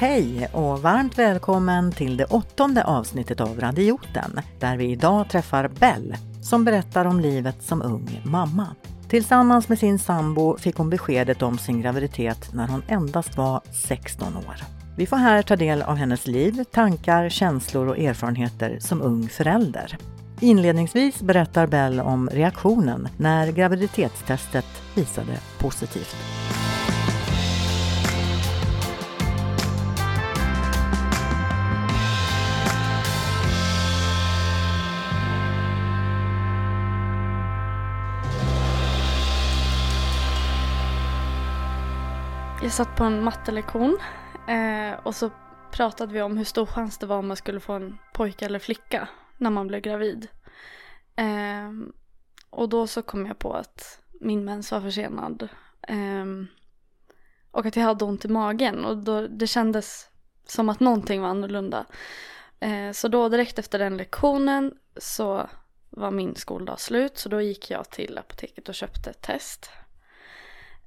Hej och varmt välkommen till det åttonde avsnittet av Radioten där vi idag träffar Bell som berättar om livet som ung mamma. Tillsammans med sin sambo fick hon beskedet om sin graviditet när hon endast var 16 år. Vi får här ta del av hennes liv, tankar, känslor och erfarenheter som ung förälder. Inledningsvis berättar Bell om reaktionen när graviditetstestet visade positivt. Jag satt på en mattelektion eh, och så pratade vi om hur stor chans det var om man skulle få en pojke eller flicka när man blev gravid. Eh, och då så kom jag på att min mens var försenad. Eh, och att jag hade ont i magen och då, det kändes som att någonting var annorlunda. Eh, så då direkt efter den lektionen så var min skoldag slut så då gick jag till apoteket och köpte ett test.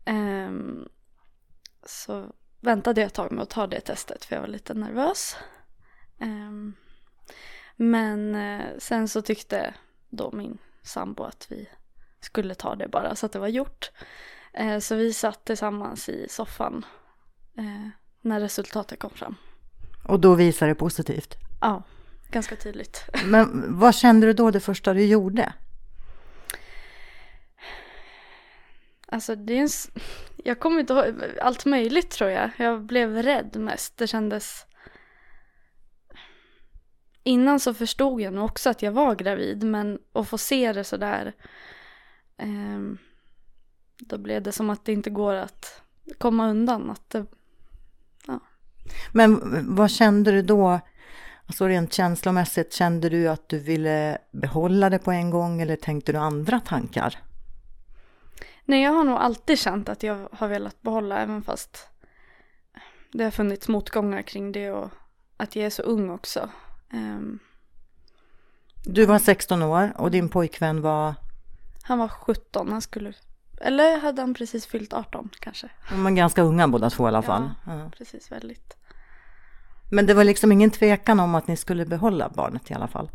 Um, så väntade jag ett tag med att ta det testet för jag var lite nervös. Um, men uh, sen så tyckte då min sambo att vi skulle ta det bara så att det var gjort. Uh, så vi satt tillsammans i soffan uh, när resultatet kom fram. Och då visade det positivt? Ja, ganska tydligt. Men vad kände du då det första du gjorde? Alltså det är en... Jag kommer inte ihåg, allt möjligt tror jag. Jag blev rädd mest. Det kändes... Innan så förstod jag nog också att jag var gravid men att få se det sådär. Eh, då blev det som att det inte går att komma undan. Att det, ja. Men vad kände du då? Alltså rent känslomässigt, kände du att du ville behålla det på en gång eller tänkte du andra tankar? Nej, jag har nog alltid känt att jag har velat behålla även fast det har funnits motgångar kring det och att jag är så ung också. Um, du var 16 år och din pojkvän var? Han var 17, han skulle, eller hade han precis fyllt 18 kanske. De var ganska unga båda två i alla fall. Ja, ja. precis, väldigt. Men det var liksom ingen tvekan om att ni skulle behålla barnet i alla fall?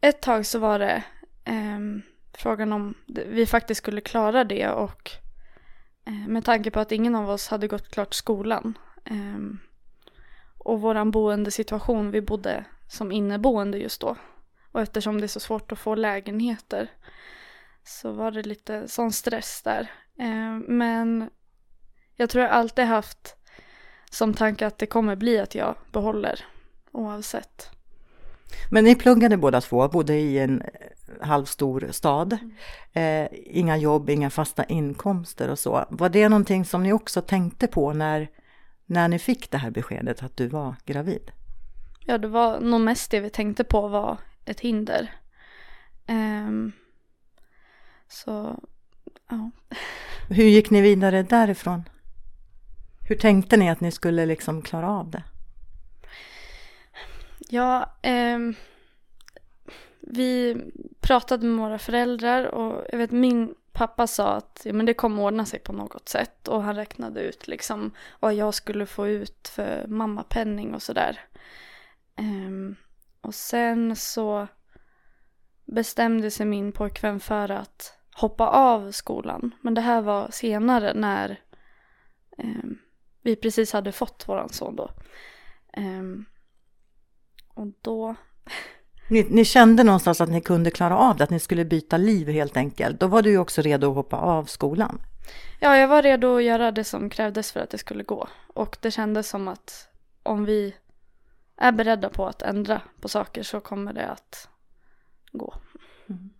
Ett tag så var det um, frågan om vi faktiskt skulle klara det och eh, med tanke på att ingen av oss hade gått klart skolan ehm, och våran boendesituation, vi bodde som inneboende just då och eftersom det är så svårt att få lägenheter så var det lite sån stress där. Ehm, men jag tror jag alltid haft som tanke att det kommer bli att jag behåller oavsett. Men ni pluggade båda två, bodde i en halvstor stad. Eh, inga jobb, inga fasta inkomster och så. Var det någonting som ni också tänkte på när, när ni fick det här beskedet att du var gravid? Ja, det var nog mest det vi tänkte på var ett hinder. Um, så, ja. Hur gick ni vidare därifrån? Hur tänkte ni att ni skulle liksom klara av det? Ja, um vi pratade med våra föräldrar och jag vet min pappa sa att ja, men det kommer ordna sig på något sätt och han räknade ut liksom vad jag skulle få ut för mammapenning och sådär. Um, och sen så bestämde sig min pojkvän för att hoppa av skolan. Men det här var senare när um, vi precis hade fått våran son då. Um, och då ni, ni, kände någonstans att ni kunde klara av det, att ni skulle byta liv helt enkelt. Då var du ju också redo att hoppa av skolan. Ja, jag var redo att göra det som krävdes för att det skulle gå. Och det kändes som att om vi är beredda på att ändra på saker så kommer det att gå. Mm.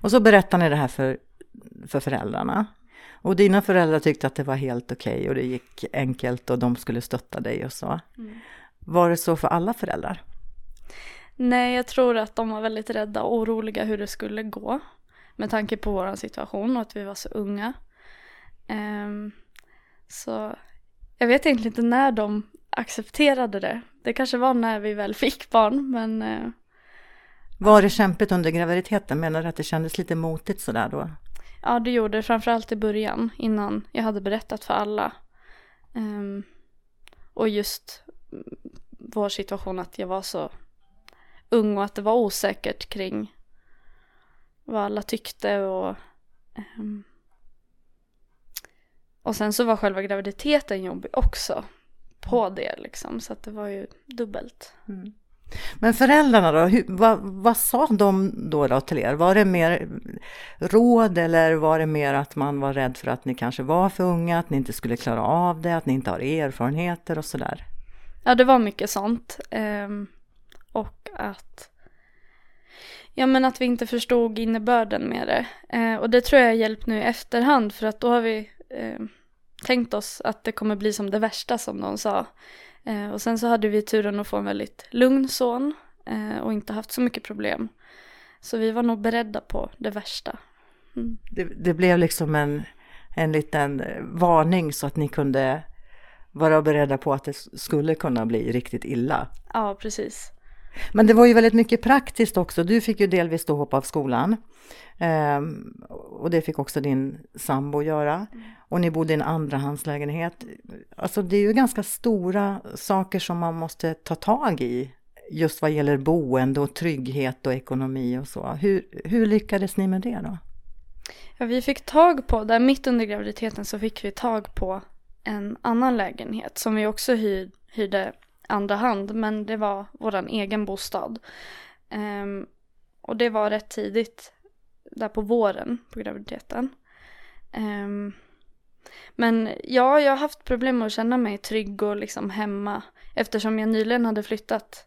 Och så berättar ni det här för, för föräldrarna. Och dina föräldrar tyckte att det var helt okej okay och det gick enkelt och de skulle stötta dig och så. Mm. Var det så för alla föräldrar? Nej, jag tror att de var väldigt rädda och oroliga hur det skulle gå. Med tanke på vår situation och att vi var så unga. Um, så jag vet egentligen inte när de accepterade det. Det kanske var när vi väl fick barn, men... Uh, var det kämpigt under graviditeten? Menar du att det kändes lite motigt sådär då? Ja, det gjorde det. Framförallt i början, innan jag hade berättat för alla. Um, Och just mm, vår situation att jag var så ung och att det var osäkert kring vad alla tyckte och um, och sen så var själva graviditeten jobbig också på det liksom så att det var ju dubbelt. Mm. Men föräldrarna då, hur, vad, vad sa de då, då till er? Var det mer råd eller var det mer att man var rädd för att ni kanske var för unga, att ni inte skulle klara av det, att ni inte har erfarenheter och sådär? Ja, det var mycket sånt. Um, och att Ja men att vi inte förstod innebörden med det. Eh, och det tror jag har hjälpt nu i efterhand för att då har vi eh, tänkt oss att det kommer bli som det värsta som någon sa. Eh, och sen så hade vi turen att få en väldigt lugn son eh, och inte haft så mycket problem. Så vi var nog beredda på det värsta. Mm. Det, det, blev liksom en, en liten varning så att ni kunde vara beredda på att det skulle kunna bli riktigt illa. Ja, precis. Men det var ju väldigt mycket praktiskt också. Du fick ju delvis då hoppa av skolan. Um, och det fick också din sambo göra. Mm. Och ni bodde i en andrahandslägenhet. Alltså det är ju ganska stora saker som man måste ta tag i. Just vad gäller boende och trygghet och ekonomi och så. Hur, hur lyckades ni med det då? Ja, vi fick tag på, där mitt under graviditeten så fick vi tag på en annan lägenhet som vi också hyr, hyrde andra hand men det var våran egen bostad. Um, och det var rätt tidigt där på våren på graviditeten. Um, men ja, jag har haft problem med att känna mig trygg och liksom hemma eftersom jag nyligen hade flyttat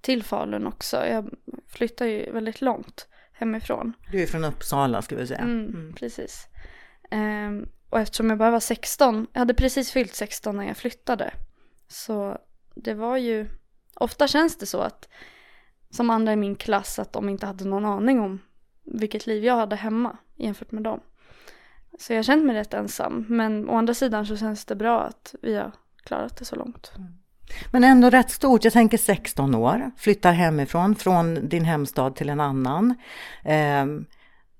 till Falun också. Jag flyttar ju väldigt långt hemifrån. Du är från Uppsala ska vi säga. Mm, mm. Precis. Um, och eftersom jag bara var 16, jag hade precis fyllt 16 när jag flyttade. Så det var ju, ofta känns det så att som andra i min klass att de inte hade någon aning om vilket liv jag hade hemma jämfört med dem. Så jag kände mig rätt ensam. Men å andra sidan så känns det bra att vi har klarat det så långt. Mm. Men ändå rätt stort. Jag tänker 16 år, flyttar hemifrån, från din hemstad till en annan. Eh,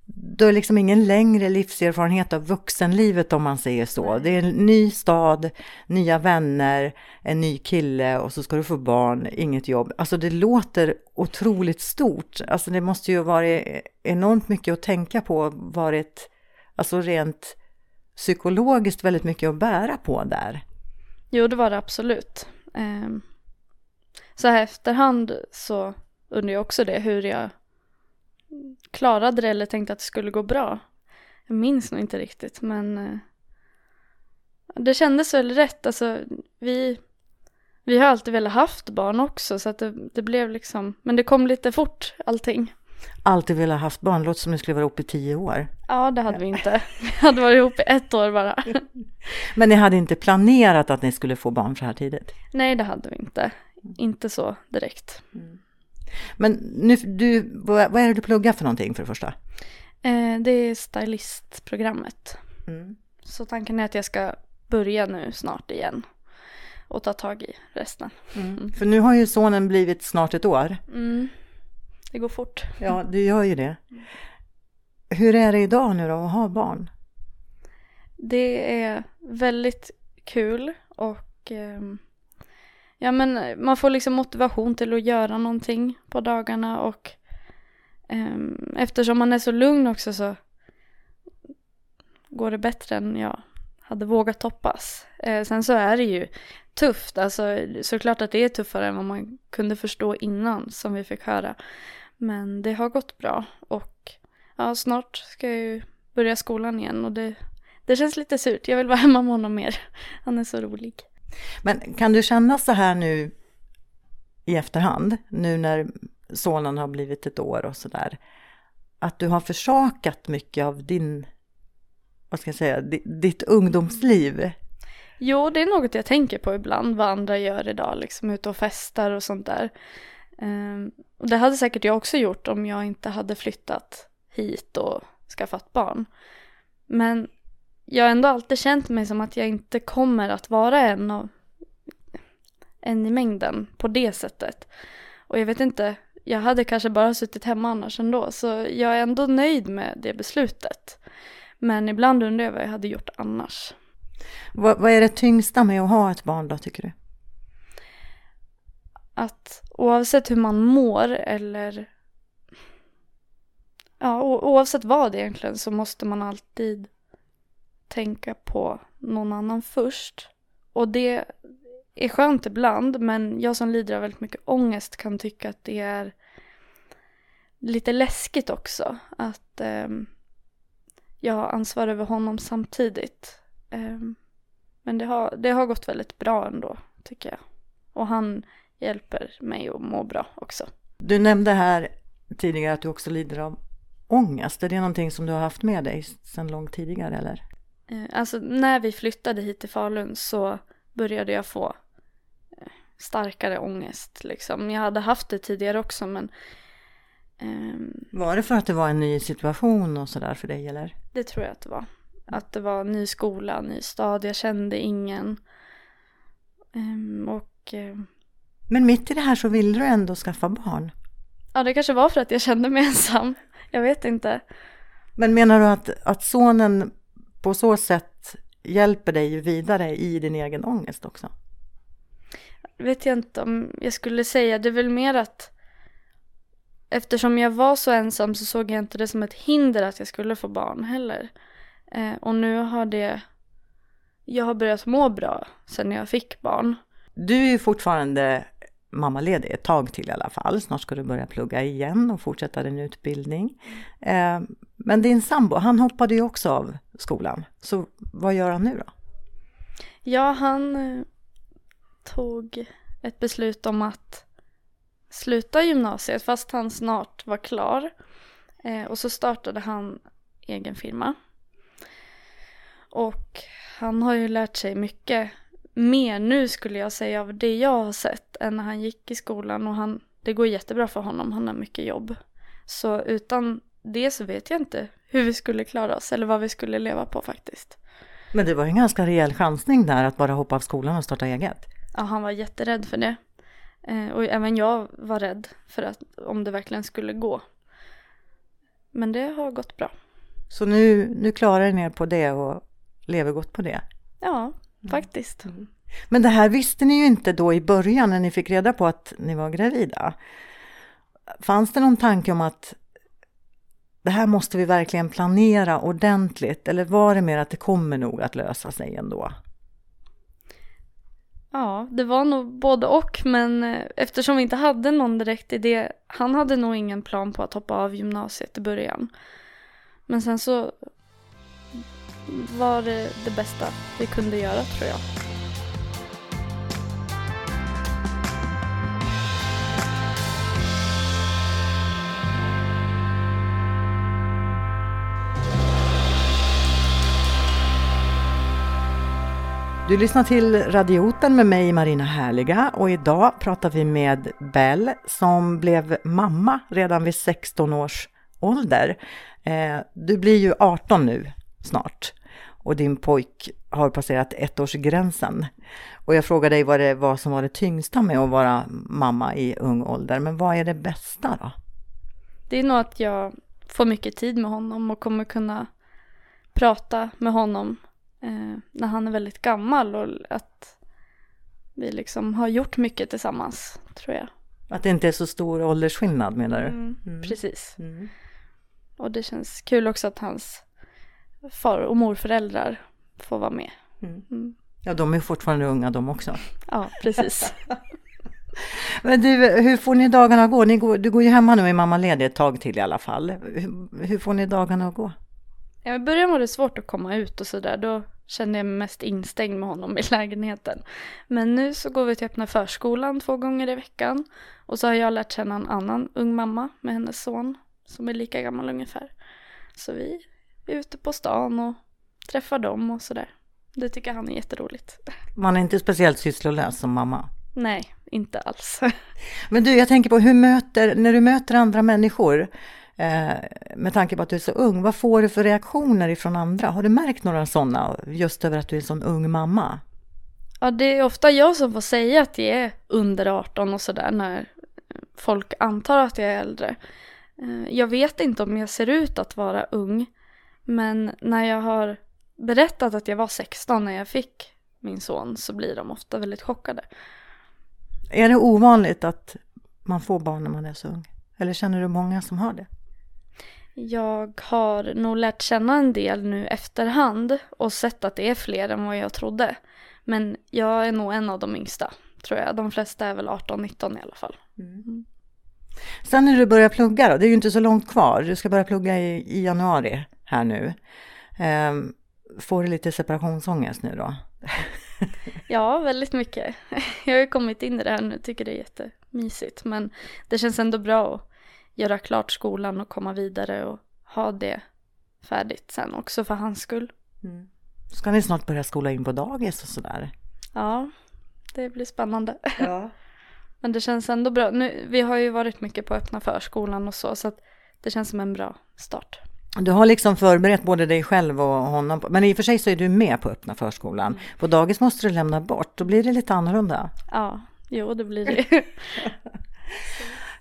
du har liksom ingen längre livserfarenhet av vuxenlivet om man säger så. Det är en ny stad, nya vänner, en ny kille och så ska du få barn, inget jobb. Alltså det låter otroligt stort. Alltså det måste ju varit enormt mycket att tänka på, varit alltså rent psykologiskt väldigt mycket att bära på där. Jo, det var det absolut. Ehm, så här efterhand så undrar jag också det, hur jag klarade det eller tänkte att det skulle gå bra. Jag minns nog inte riktigt men eh, det kändes väl rätt. Alltså vi, vi har alltid velat haft barn också så att det, det blev liksom, men det kom lite fort allting. Alltid velat haft barn, låter som ni skulle vara ihop i tio år. Ja, det hade vi inte. Vi hade varit ihop i ett år bara. Men ni hade inte planerat att ni skulle få barn så här tidigt? Nej, det hade vi inte. Inte så direkt. Mm. Men nu, du, vad är det du pluggar för någonting för det första? Eh, det är stylistprogrammet. Mm. Så tanken är att jag ska börja nu snart igen och ta tag i resten. Mm. mm. För nu har ju sonen blivit snart ett år. Mm. Det går fort. Ja, det gör ju det. Hur är det idag nu då att ha barn? Det är väldigt kul och eh, ja men eh, man får liksom motivation till att göra någonting på dagarna och um, eftersom man är så lugn också så går det bättre än jag hade vågat hoppas. Eh, sen så är det ju tufft, alltså såklart att det är tuffare än vad man kunde förstå innan som vi fick höra. Men det har gått bra och ja, snart ska jag ju börja skolan igen och det, det känns lite surt. Jag vill vara hemma med honom mer. Han är så rolig. Men kan du känna så här nu i efterhand, nu när sonen har blivit ett år och sådär, att du har försakat mycket av din, vad ska jag säga, ditt ungdomsliv? Jo, det är något jag tänker på ibland, vad andra gör idag, liksom ute och festar och sånt där. Ehm, och det hade säkert jag också gjort om jag inte hade flyttat hit och skaffat barn. Men jag har ändå alltid känt mig som att jag inte kommer att vara en av en i mängden på det sättet. Och jag vet inte, jag hade kanske bara suttit hemma annars ändå, så jag är ändå nöjd med det beslutet. Men ibland undrar jag vad jag hade gjort annars. Vad, vad är det tyngsta med att ha ett barn då, tycker du? att oavsett hur man mår eller ja, oavsett vad egentligen så måste man alltid tänka på någon annan först. Och det är skönt ibland men jag som lider av väldigt mycket ångest kan tycka att det är lite läskigt också att eh, jag har ansvar över honom samtidigt. Eh, men det har, det har gått väldigt bra ändå tycker jag. Och han hjälper mig att må bra också. Du nämnde här tidigare att du också lider av ångest. Är det någonting som du har haft med dig sedan långt tidigare eller? Eh, alltså när vi flyttade hit till Falun så började jag få eh, starkare ångest liksom. Jag hade haft det tidigare också men um, Var det för att det var en ny situation och sådär för dig eller? Det tror jag att det var. Att det var ny skola, ny stad, jag kände ingen. Um, och um, Men mitt i det här så ville du ändå skaffa barn? Ja det kanske var för att jag kände mig ensam. Jag vet inte. Men menar du att, att sonen på så sätt hjälper dig vidare i din egen ångest också? vet jag inte om jag skulle säga. Det är väl mer att eftersom jag var så ensam så såg jag inte det som ett hinder att jag skulle få barn heller. Eh, och nu har det, jag har börjat må bra sen jag fick barn. Du är fortfarande mammaledig ett tag till i alla fall. Snart ska du börja plugga igen och fortsätta din utbildning. Eh, men din sambo, han hoppade ju också av skolan. Så vad gör han nu då? Ja, han eh, tog ett beslut om att sluta gymnasiet fast han snart var klar. Eh, och så startade han egen firma. Och han har ju lärt sig mycket mer nu skulle jag säga av det jag har sett än när han gick i skolan och han, det går jättebra för honom, han har mycket jobb. Så utan det så vet jag inte hur vi skulle klara oss eller vad vi skulle leva på faktiskt. Men det var en ganska rejäl chansning där att bara hoppa av skolan och starta eget. Ja, han var jätterädd för det. Eh, och även jag var rädd för att om det verkligen skulle gå. Men det har gått bra. Så nu, nu klarar ni er på det och lever gott på det? Ja, Mm. faktiskt. Mm. Men det här visste ni ju inte då i början när ni fick reda på att ni var gravida. Fanns det någon tanke om att det här måste vi verkligen planera ordentligt eller var det mer att det kommer nog att lösa sig ändå? Ja, det var nog både och men eh, eftersom vi inte hade någon direkt idé, han hade nog ingen plan på att hoppa av gymnasiet i början. Men sen så var det det bästa vi kunde göra tror jag. Du lyssnar till Radioten med mig Marina Härliga och idag pratar vi med Bell som blev mamma redan vid 16 års ålder. Eh, du blir ju 18 nu snart och din pojk har passerat ettårsgränsen. Och jag frågade dig vad det var som var det tyngsta med att vara mamma i ung ålder, men vad är det bästa då? Det är nog att jag får mycket tid med honom och kommer kunna prata med honom eh, när han är väldigt gammal och att vi liksom har gjort mycket tillsammans, tror jag. Att det inte är så stor åldersskillnad menar du? Mm, mm. Precis. Mm. Och det känns kul också att hans far och morföräldrar får vara med. Mm. mm. Ja, de är fortfarande unga de också. Ja, precis. Men du, hur får ni dagarna att gå? Ni går, du går ju hemma nu i mammaledig ett tag till i alla fall. Hur, hur får ni dagarna att gå? Ja, I början var det svårt att komma ut och sådär. Då kände jag mig mest instängd med honom i lägenheten. Men nu så går vi till öppna förskolan två gånger i veckan. Och så har jag lärt känna en annan ung mamma med hennes son som är lika gammal ungefär. Så vi är ute på stan och träffar dem och sådär. Det tycker han är jätteroligt. Man är inte speciellt sysslolös som mamma? Nej, inte alls. Men du, jag tänker på hur möter, när du möter andra människor, med tanke på att du är så ung, vad får du för reaktioner ifrån andra? Har du märkt några sådana just över att du är en sån ung mamma? Ja, det är ofta jag som får säga att jag är under 18 och sådär när folk antar att jag är äldre. Eh, jag vet inte om jag ser ut att vara ung, men när jag har berättat att jag var 16 när jag fick min son så blir de ofta väldigt chockade. Är det ovanligt att man får barn när man är så ung? Eller känner du många som har det? Jag har nog lärt känna en del nu efterhand och sett att det är fler än vad jag trodde. Men jag är nog en av de yngsta, tror jag. De flesta är väl 18-19 i alla fall. Mm. Sen när du börjar plugga då, det är ju inte så långt kvar. Du ska börja plugga i, i januari här nu. Um, får du lite separationsångest nu då? ja, väldigt mycket. Jag har ju kommit in i det här nu, tycker det är jättemysigt. Men det känns ändå bra att göra klart skolan och komma vidare och ha det färdigt sen också för hans skull. Mm. Ska ni snart börja skola in på dagis och sådär? Ja, det blir spännande. Ja. Men det känns ändå bra. Nu, vi har ju varit mycket på öppna förskolan och så, så det känns som en bra start. Du har liksom förberett både dig själv och honom, men i och för sig så är du med på öppna förskolan. Mm. På dagis måste du lämna bort, då blir det lite annorlunda. Ja, jo det blir det.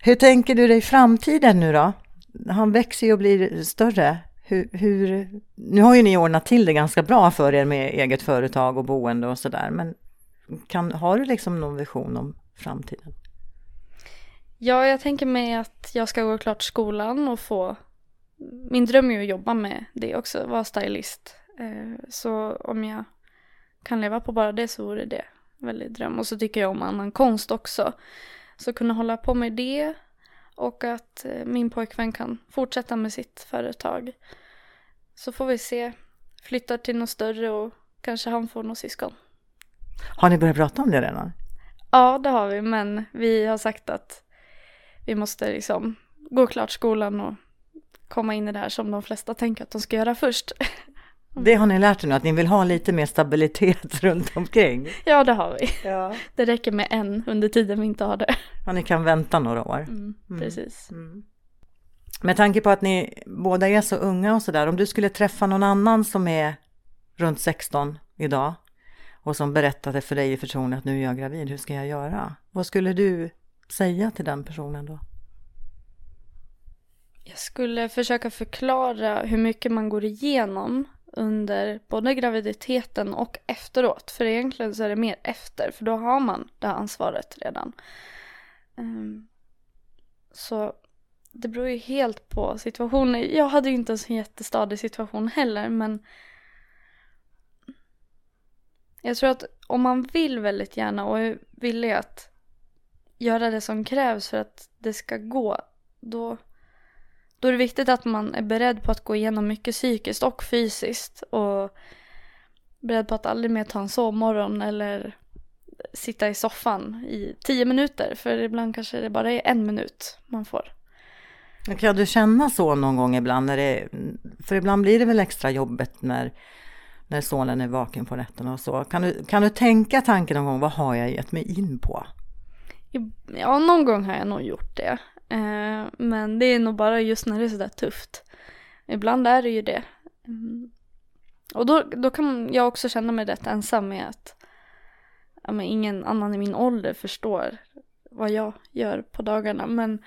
hur tänker du dig framtiden nu då? Han växer ju och blir större. Hur, hur, nu har ju ni ordnat till det ganska bra för er med eget företag och boende och sådär, men kan, har du liksom någon vision om framtiden? Ja, jag tänker mig att jag ska gå klart skolan och få min dröm är ju att jobba med det också, vara stylist. Eh, så om jag kan leva på bara det så vore det väldigt dröm. Och så tycker jag om annan konst också. Så kunna hålla på med det och att eh, min pojkvän kan fortsätta med sitt företag. Så får vi se. Flyttar till något större och kanske han får något syskon. Har ni börjat prata om det redan? Ja, det har vi, men vi har sagt att vi måste liksom gå klart skolan och komma in i det här som de flesta tänker att de ska göra först. Det har ni lärt er nu, att ni vill ha lite mer stabilitet runt omkring? Ja, det har vi. Ja. Det räcker med en under tiden vi inte har det. Ja, ni kan vänta några år. Mm, mm. precis. Mm. Med tanke på att ni båda är så unga och sådär, om du skulle träffa någon annan som är runt 16 idag och som berättade för dig i förtroende att nu är jag gravid, hur ska jag göra? Vad skulle du säga till den personen då? Jag skulle försöka förklara hur mycket man går igenom under både graviditeten och efteråt. För egentligen så är det mer efter, för då har man det här ansvaret redan. Um, så det beror ju helt på situationen. Jag hade ju inte en så jättestadig situation heller, men jag tror att om man vill väldigt gärna och är villig att göra det som krävs för att det ska gå, då då är det viktigt att man är beredd på att gå igenom mycket psykiskt och fysiskt och beredd på att aldrig mer ta en sovmorgon eller sitta i soffan i tio minuter för ibland kanske det bara är en minut man får. Kan du känna så någon gång ibland? När det, för ibland blir det väl extra jobbigt när, när sonen är vaken på nätterna och så. Kan du, kan du tänka tanken någon gång, vad har jag gett mig in på? Ja, någon gång har jag nog gjort det. Eh, men det är nog bara just när det är sådär tufft. Ibland är det ju det. Mm. Och då, då kan jag också känna mig rätt ensam med att ja, men ingen annan i min ålder förstår vad jag gör på dagarna. Men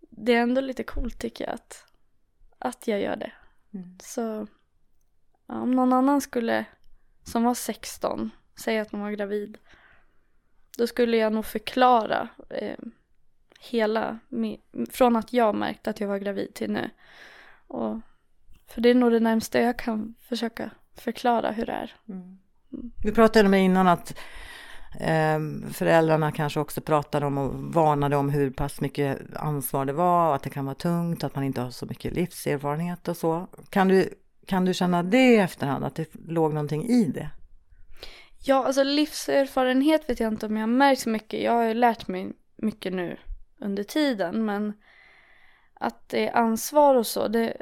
det är ändå lite coolt tycker jag att, att jag gör det. Mm. Så ja, om någon annan skulle, som var 16, säga att de var gravid. Då skulle jag nog förklara eh, hela, från att jag märkte att jag var gravid till nu. Och, för det är nog det närmsta jag kan försöka förklara hur det är. Mm. Mm. Vi pratade med innan att eh, föräldrarna kanske också pratade om och varnade om hur pass mycket ansvar det var, att det kan vara tungt, att man inte har så mycket livserfarenhet och så. Kan du, kan du känna det i efterhand, att det låg någonting i det? Ja, alltså livserfarenhet vet jag inte om jag har märkt så mycket. Jag har ju lärt mig mycket nu under tiden. Men att det är ansvar och så, det,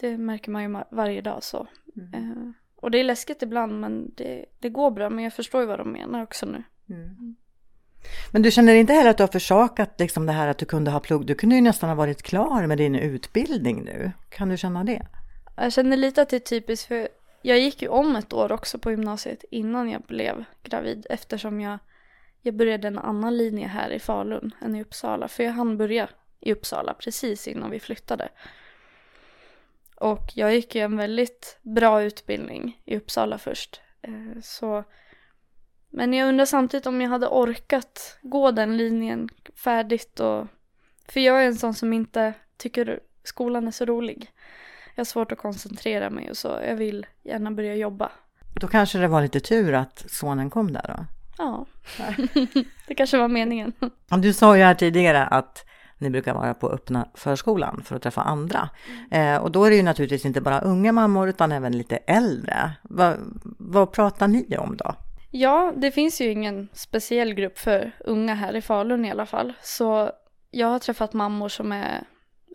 det märker man ju varje dag så. Mm. Eh, och det är läskigt ibland men det, det går bra. Men jag förstår ju vad de menar också nu. Mm. mm. Men du känner inte heller att du har försakat liksom det här att du kunde ha plugg? Du kunde ju nästan ha varit klar med din utbildning nu. Kan du känna det? Jag känner lite att det är typiskt för jag gick ju om ett år också på gymnasiet innan jag blev gravid eftersom jag jag började en annan linje här i Falun än i Uppsala. För jag hann börja i Uppsala precis innan vi flyttade. Och jag gick ju en väldigt bra utbildning i Uppsala först. Eh, så Men jag undrar samtidigt om jag hade orkat gå den linjen färdigt och för jag är en sån som inte tycker skolan är så rolig. Jag har svårt att koncentrera mig och så. Jag vill gärna börja jobba. Då kanske det var lite tur att sonen kom där då? Ja, det kanske var meningen. Du sa ju här tidigare att ni brukar vara på öppna förskolan för att träffa andra. Mm. Eh, och då är det ju naturligtvis inte bara unga mammor utan även lite äldre. Va, vad pratar ni om då? Ja, det finns ju ingen speciell grupp för unga här i Falun i alla fall. Så jag har träffat mammor som är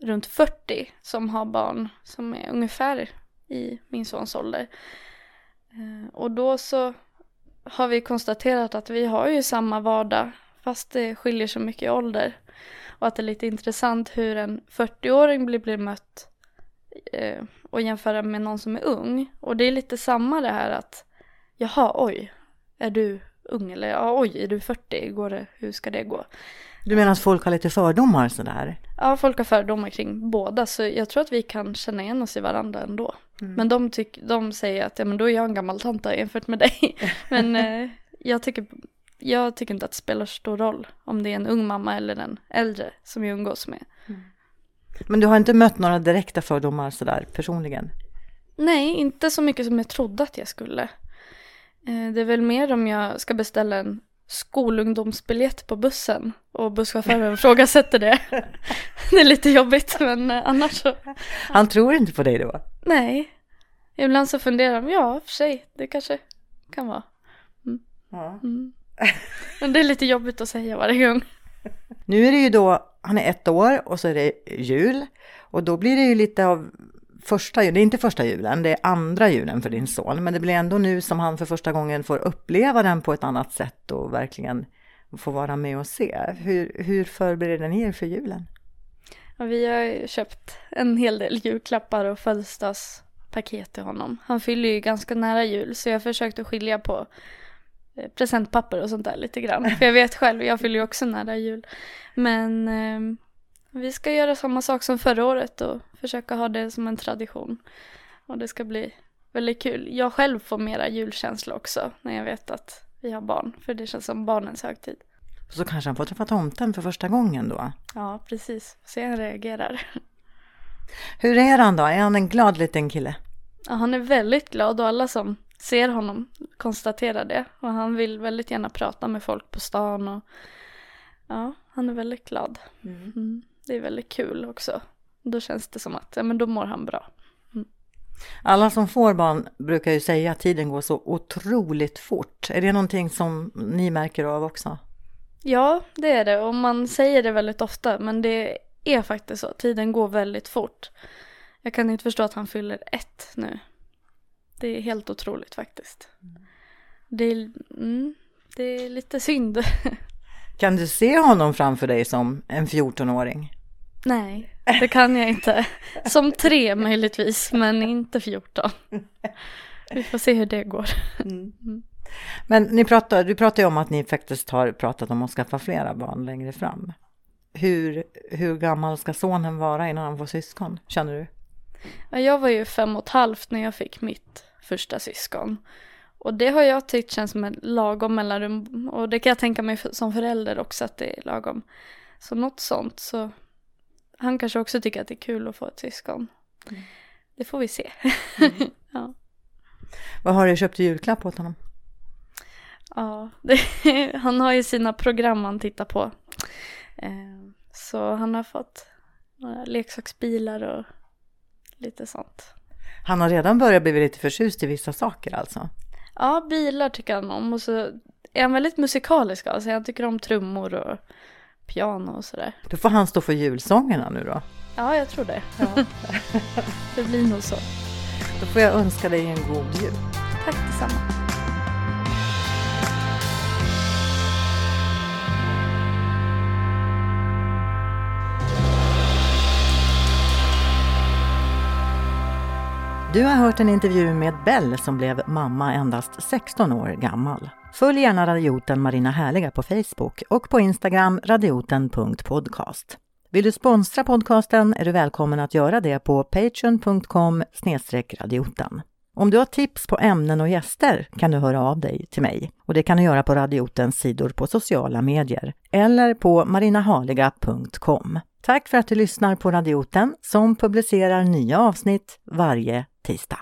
runt 40 som har barn som är ungefär i min sons ålder. Eh, och då så har vi konstaterat att vi har ju samma vardag fast det skiljer så mycket i ålder. Och att det är lite intressant hur en 40-åring blir, blir mött eh, och jämföra med någon som är ung. Och det är lite samma det här att jaha, oj, är du ung eller ja, oj, är du 40, går det, hur ska det gå? Du menar att folk har lite fördomar sådär? Ja, folk har fördomar kring båda så jag tror att vi kan känna igen oss i varandra ändå. Mm. Men de, tyck, de säger att ja, men då är jag en gammal tanta jämfört med dig. men eh, jag, tycker, jag tycker inte att det spelar stor roll om det är en ung mamma eller en äldre som jag umgås med. Mm. Men du har inte mött några direkta fördomar sådär personligen? Nej, inte så mycket som jag trodde att jag skulle. Eh, det är väl mer om jag ska beställa en skolungdomsbiljett på bussen och busschauffören ifrågasätter det. Det är lite jobbigt men eh, annars så. Han tror inte på dig då? Nej. Ibland så funderar de, ja för sig, det kanske kan vara. Mm. Ja. Mm. Men det är lite jobbigt att säga varje gång. Nu är det ju då, han är ett år och så är det jul och då blir det ju lite av första, det är inte första julen, det är andra julen för din son, men det blir ändå nu som han för första gången får uppleva den på ett annat sätt och verkligen få vara med och se. Hur, hur förbereder ni er för julen? Ja, vi har köpt en hel del julklappar och födelsedagspaket till honom. Han fyller ju ganska nära jul så jag försökte skilja på eh, presentpapper och sånt där lite grann. För jag vet själv, jag fyller ju också nära jul. Men eh, vi ska göra samma sak som förra året och försöka ha det som en tradition. Och det ska bli väldigt kul. Jag själv får mera julkänsla också när jag vet att vi har barn. För det känns som barnens högtid. Så kanske han får träffa tomten för första gången då? Ja, precis. Se hur han reagerar. Hur är han då? Är han en glad liten kille? Ja, han är väldigt glad och alla som ser honom konstaterar det. Och han vill väldigt gärna prata med folk på stan och ja, han är väldigt glad. Mm. Mm. Det är väldigt kul också. Då känns det som att, ja men då mår han bra. Mm. Alla som får barn brukar ju säga att tiden går så otroligt fort. Är det någonting som ni märker av också? Ja, det är det och man säger det väldigt ofta men det är faktiskt så. Tiden går väldigt fort. Jag kan inte förstå att han fyller ett nu. Det är helt otroligt faktiskt. Mm. Det, är, mm, det är lite synd. Kan du se honom framför dig som en 14-åring? Nej, det kan jag inte. Som tre möjligtvis, men inte 14. Vi får se hur det går. Mm. Men ni pratar, du pratar ju om att ni faktiskt har pratat om att skaffa flera barn längre fram. Hur, hur gammal ska sonen vara innan han får syskon, känner du? Jag var ju fem och ett halvt när jag fick mitt första syskon. Och det har jag tyckt känns som en lagom mellanrum. Och det kan jag tänka mig som förälder också att det är lagom. Så något sånt så. Han kanske också tycker att det är kul att få ett syskon. Mm. Det får vi se. Mm. ja. Vad har du köpt i julklapp åt honom? Ja, det, han har ju sina program han tittar på. Eh, så han har fått några leksaksbilar och lite sånt. Han har redan börjat bli lite förtjust i vissa saker alltså? Ja, bilar tycker han om och så är han väldigt musikalisk alltså. Han tycker om trummor och piano och sådär. Då får han stå för julsångerna nu då? Ja, jag tror det. Ja. det blir nog så. Då får jag önska dig en god jul. Tack detsamma. Du har hört en intervju med Bell som blev mamma endast 16 år gammal. Följ gärna radioten Marina Härliga på Facebook och på Instagram radioten.podcast. Vill du sponsra podcasten är du välkommen att göra det på patreon.com radioten. Om du har tips på ämnen och gäster kan du höra av dig till mig och det kan du göra på radiotens sidor på sociala medier eller på marinaharliga.com. Tack för att du lyssnar på Radioten som publicerar nya avsnitt varje tisdag.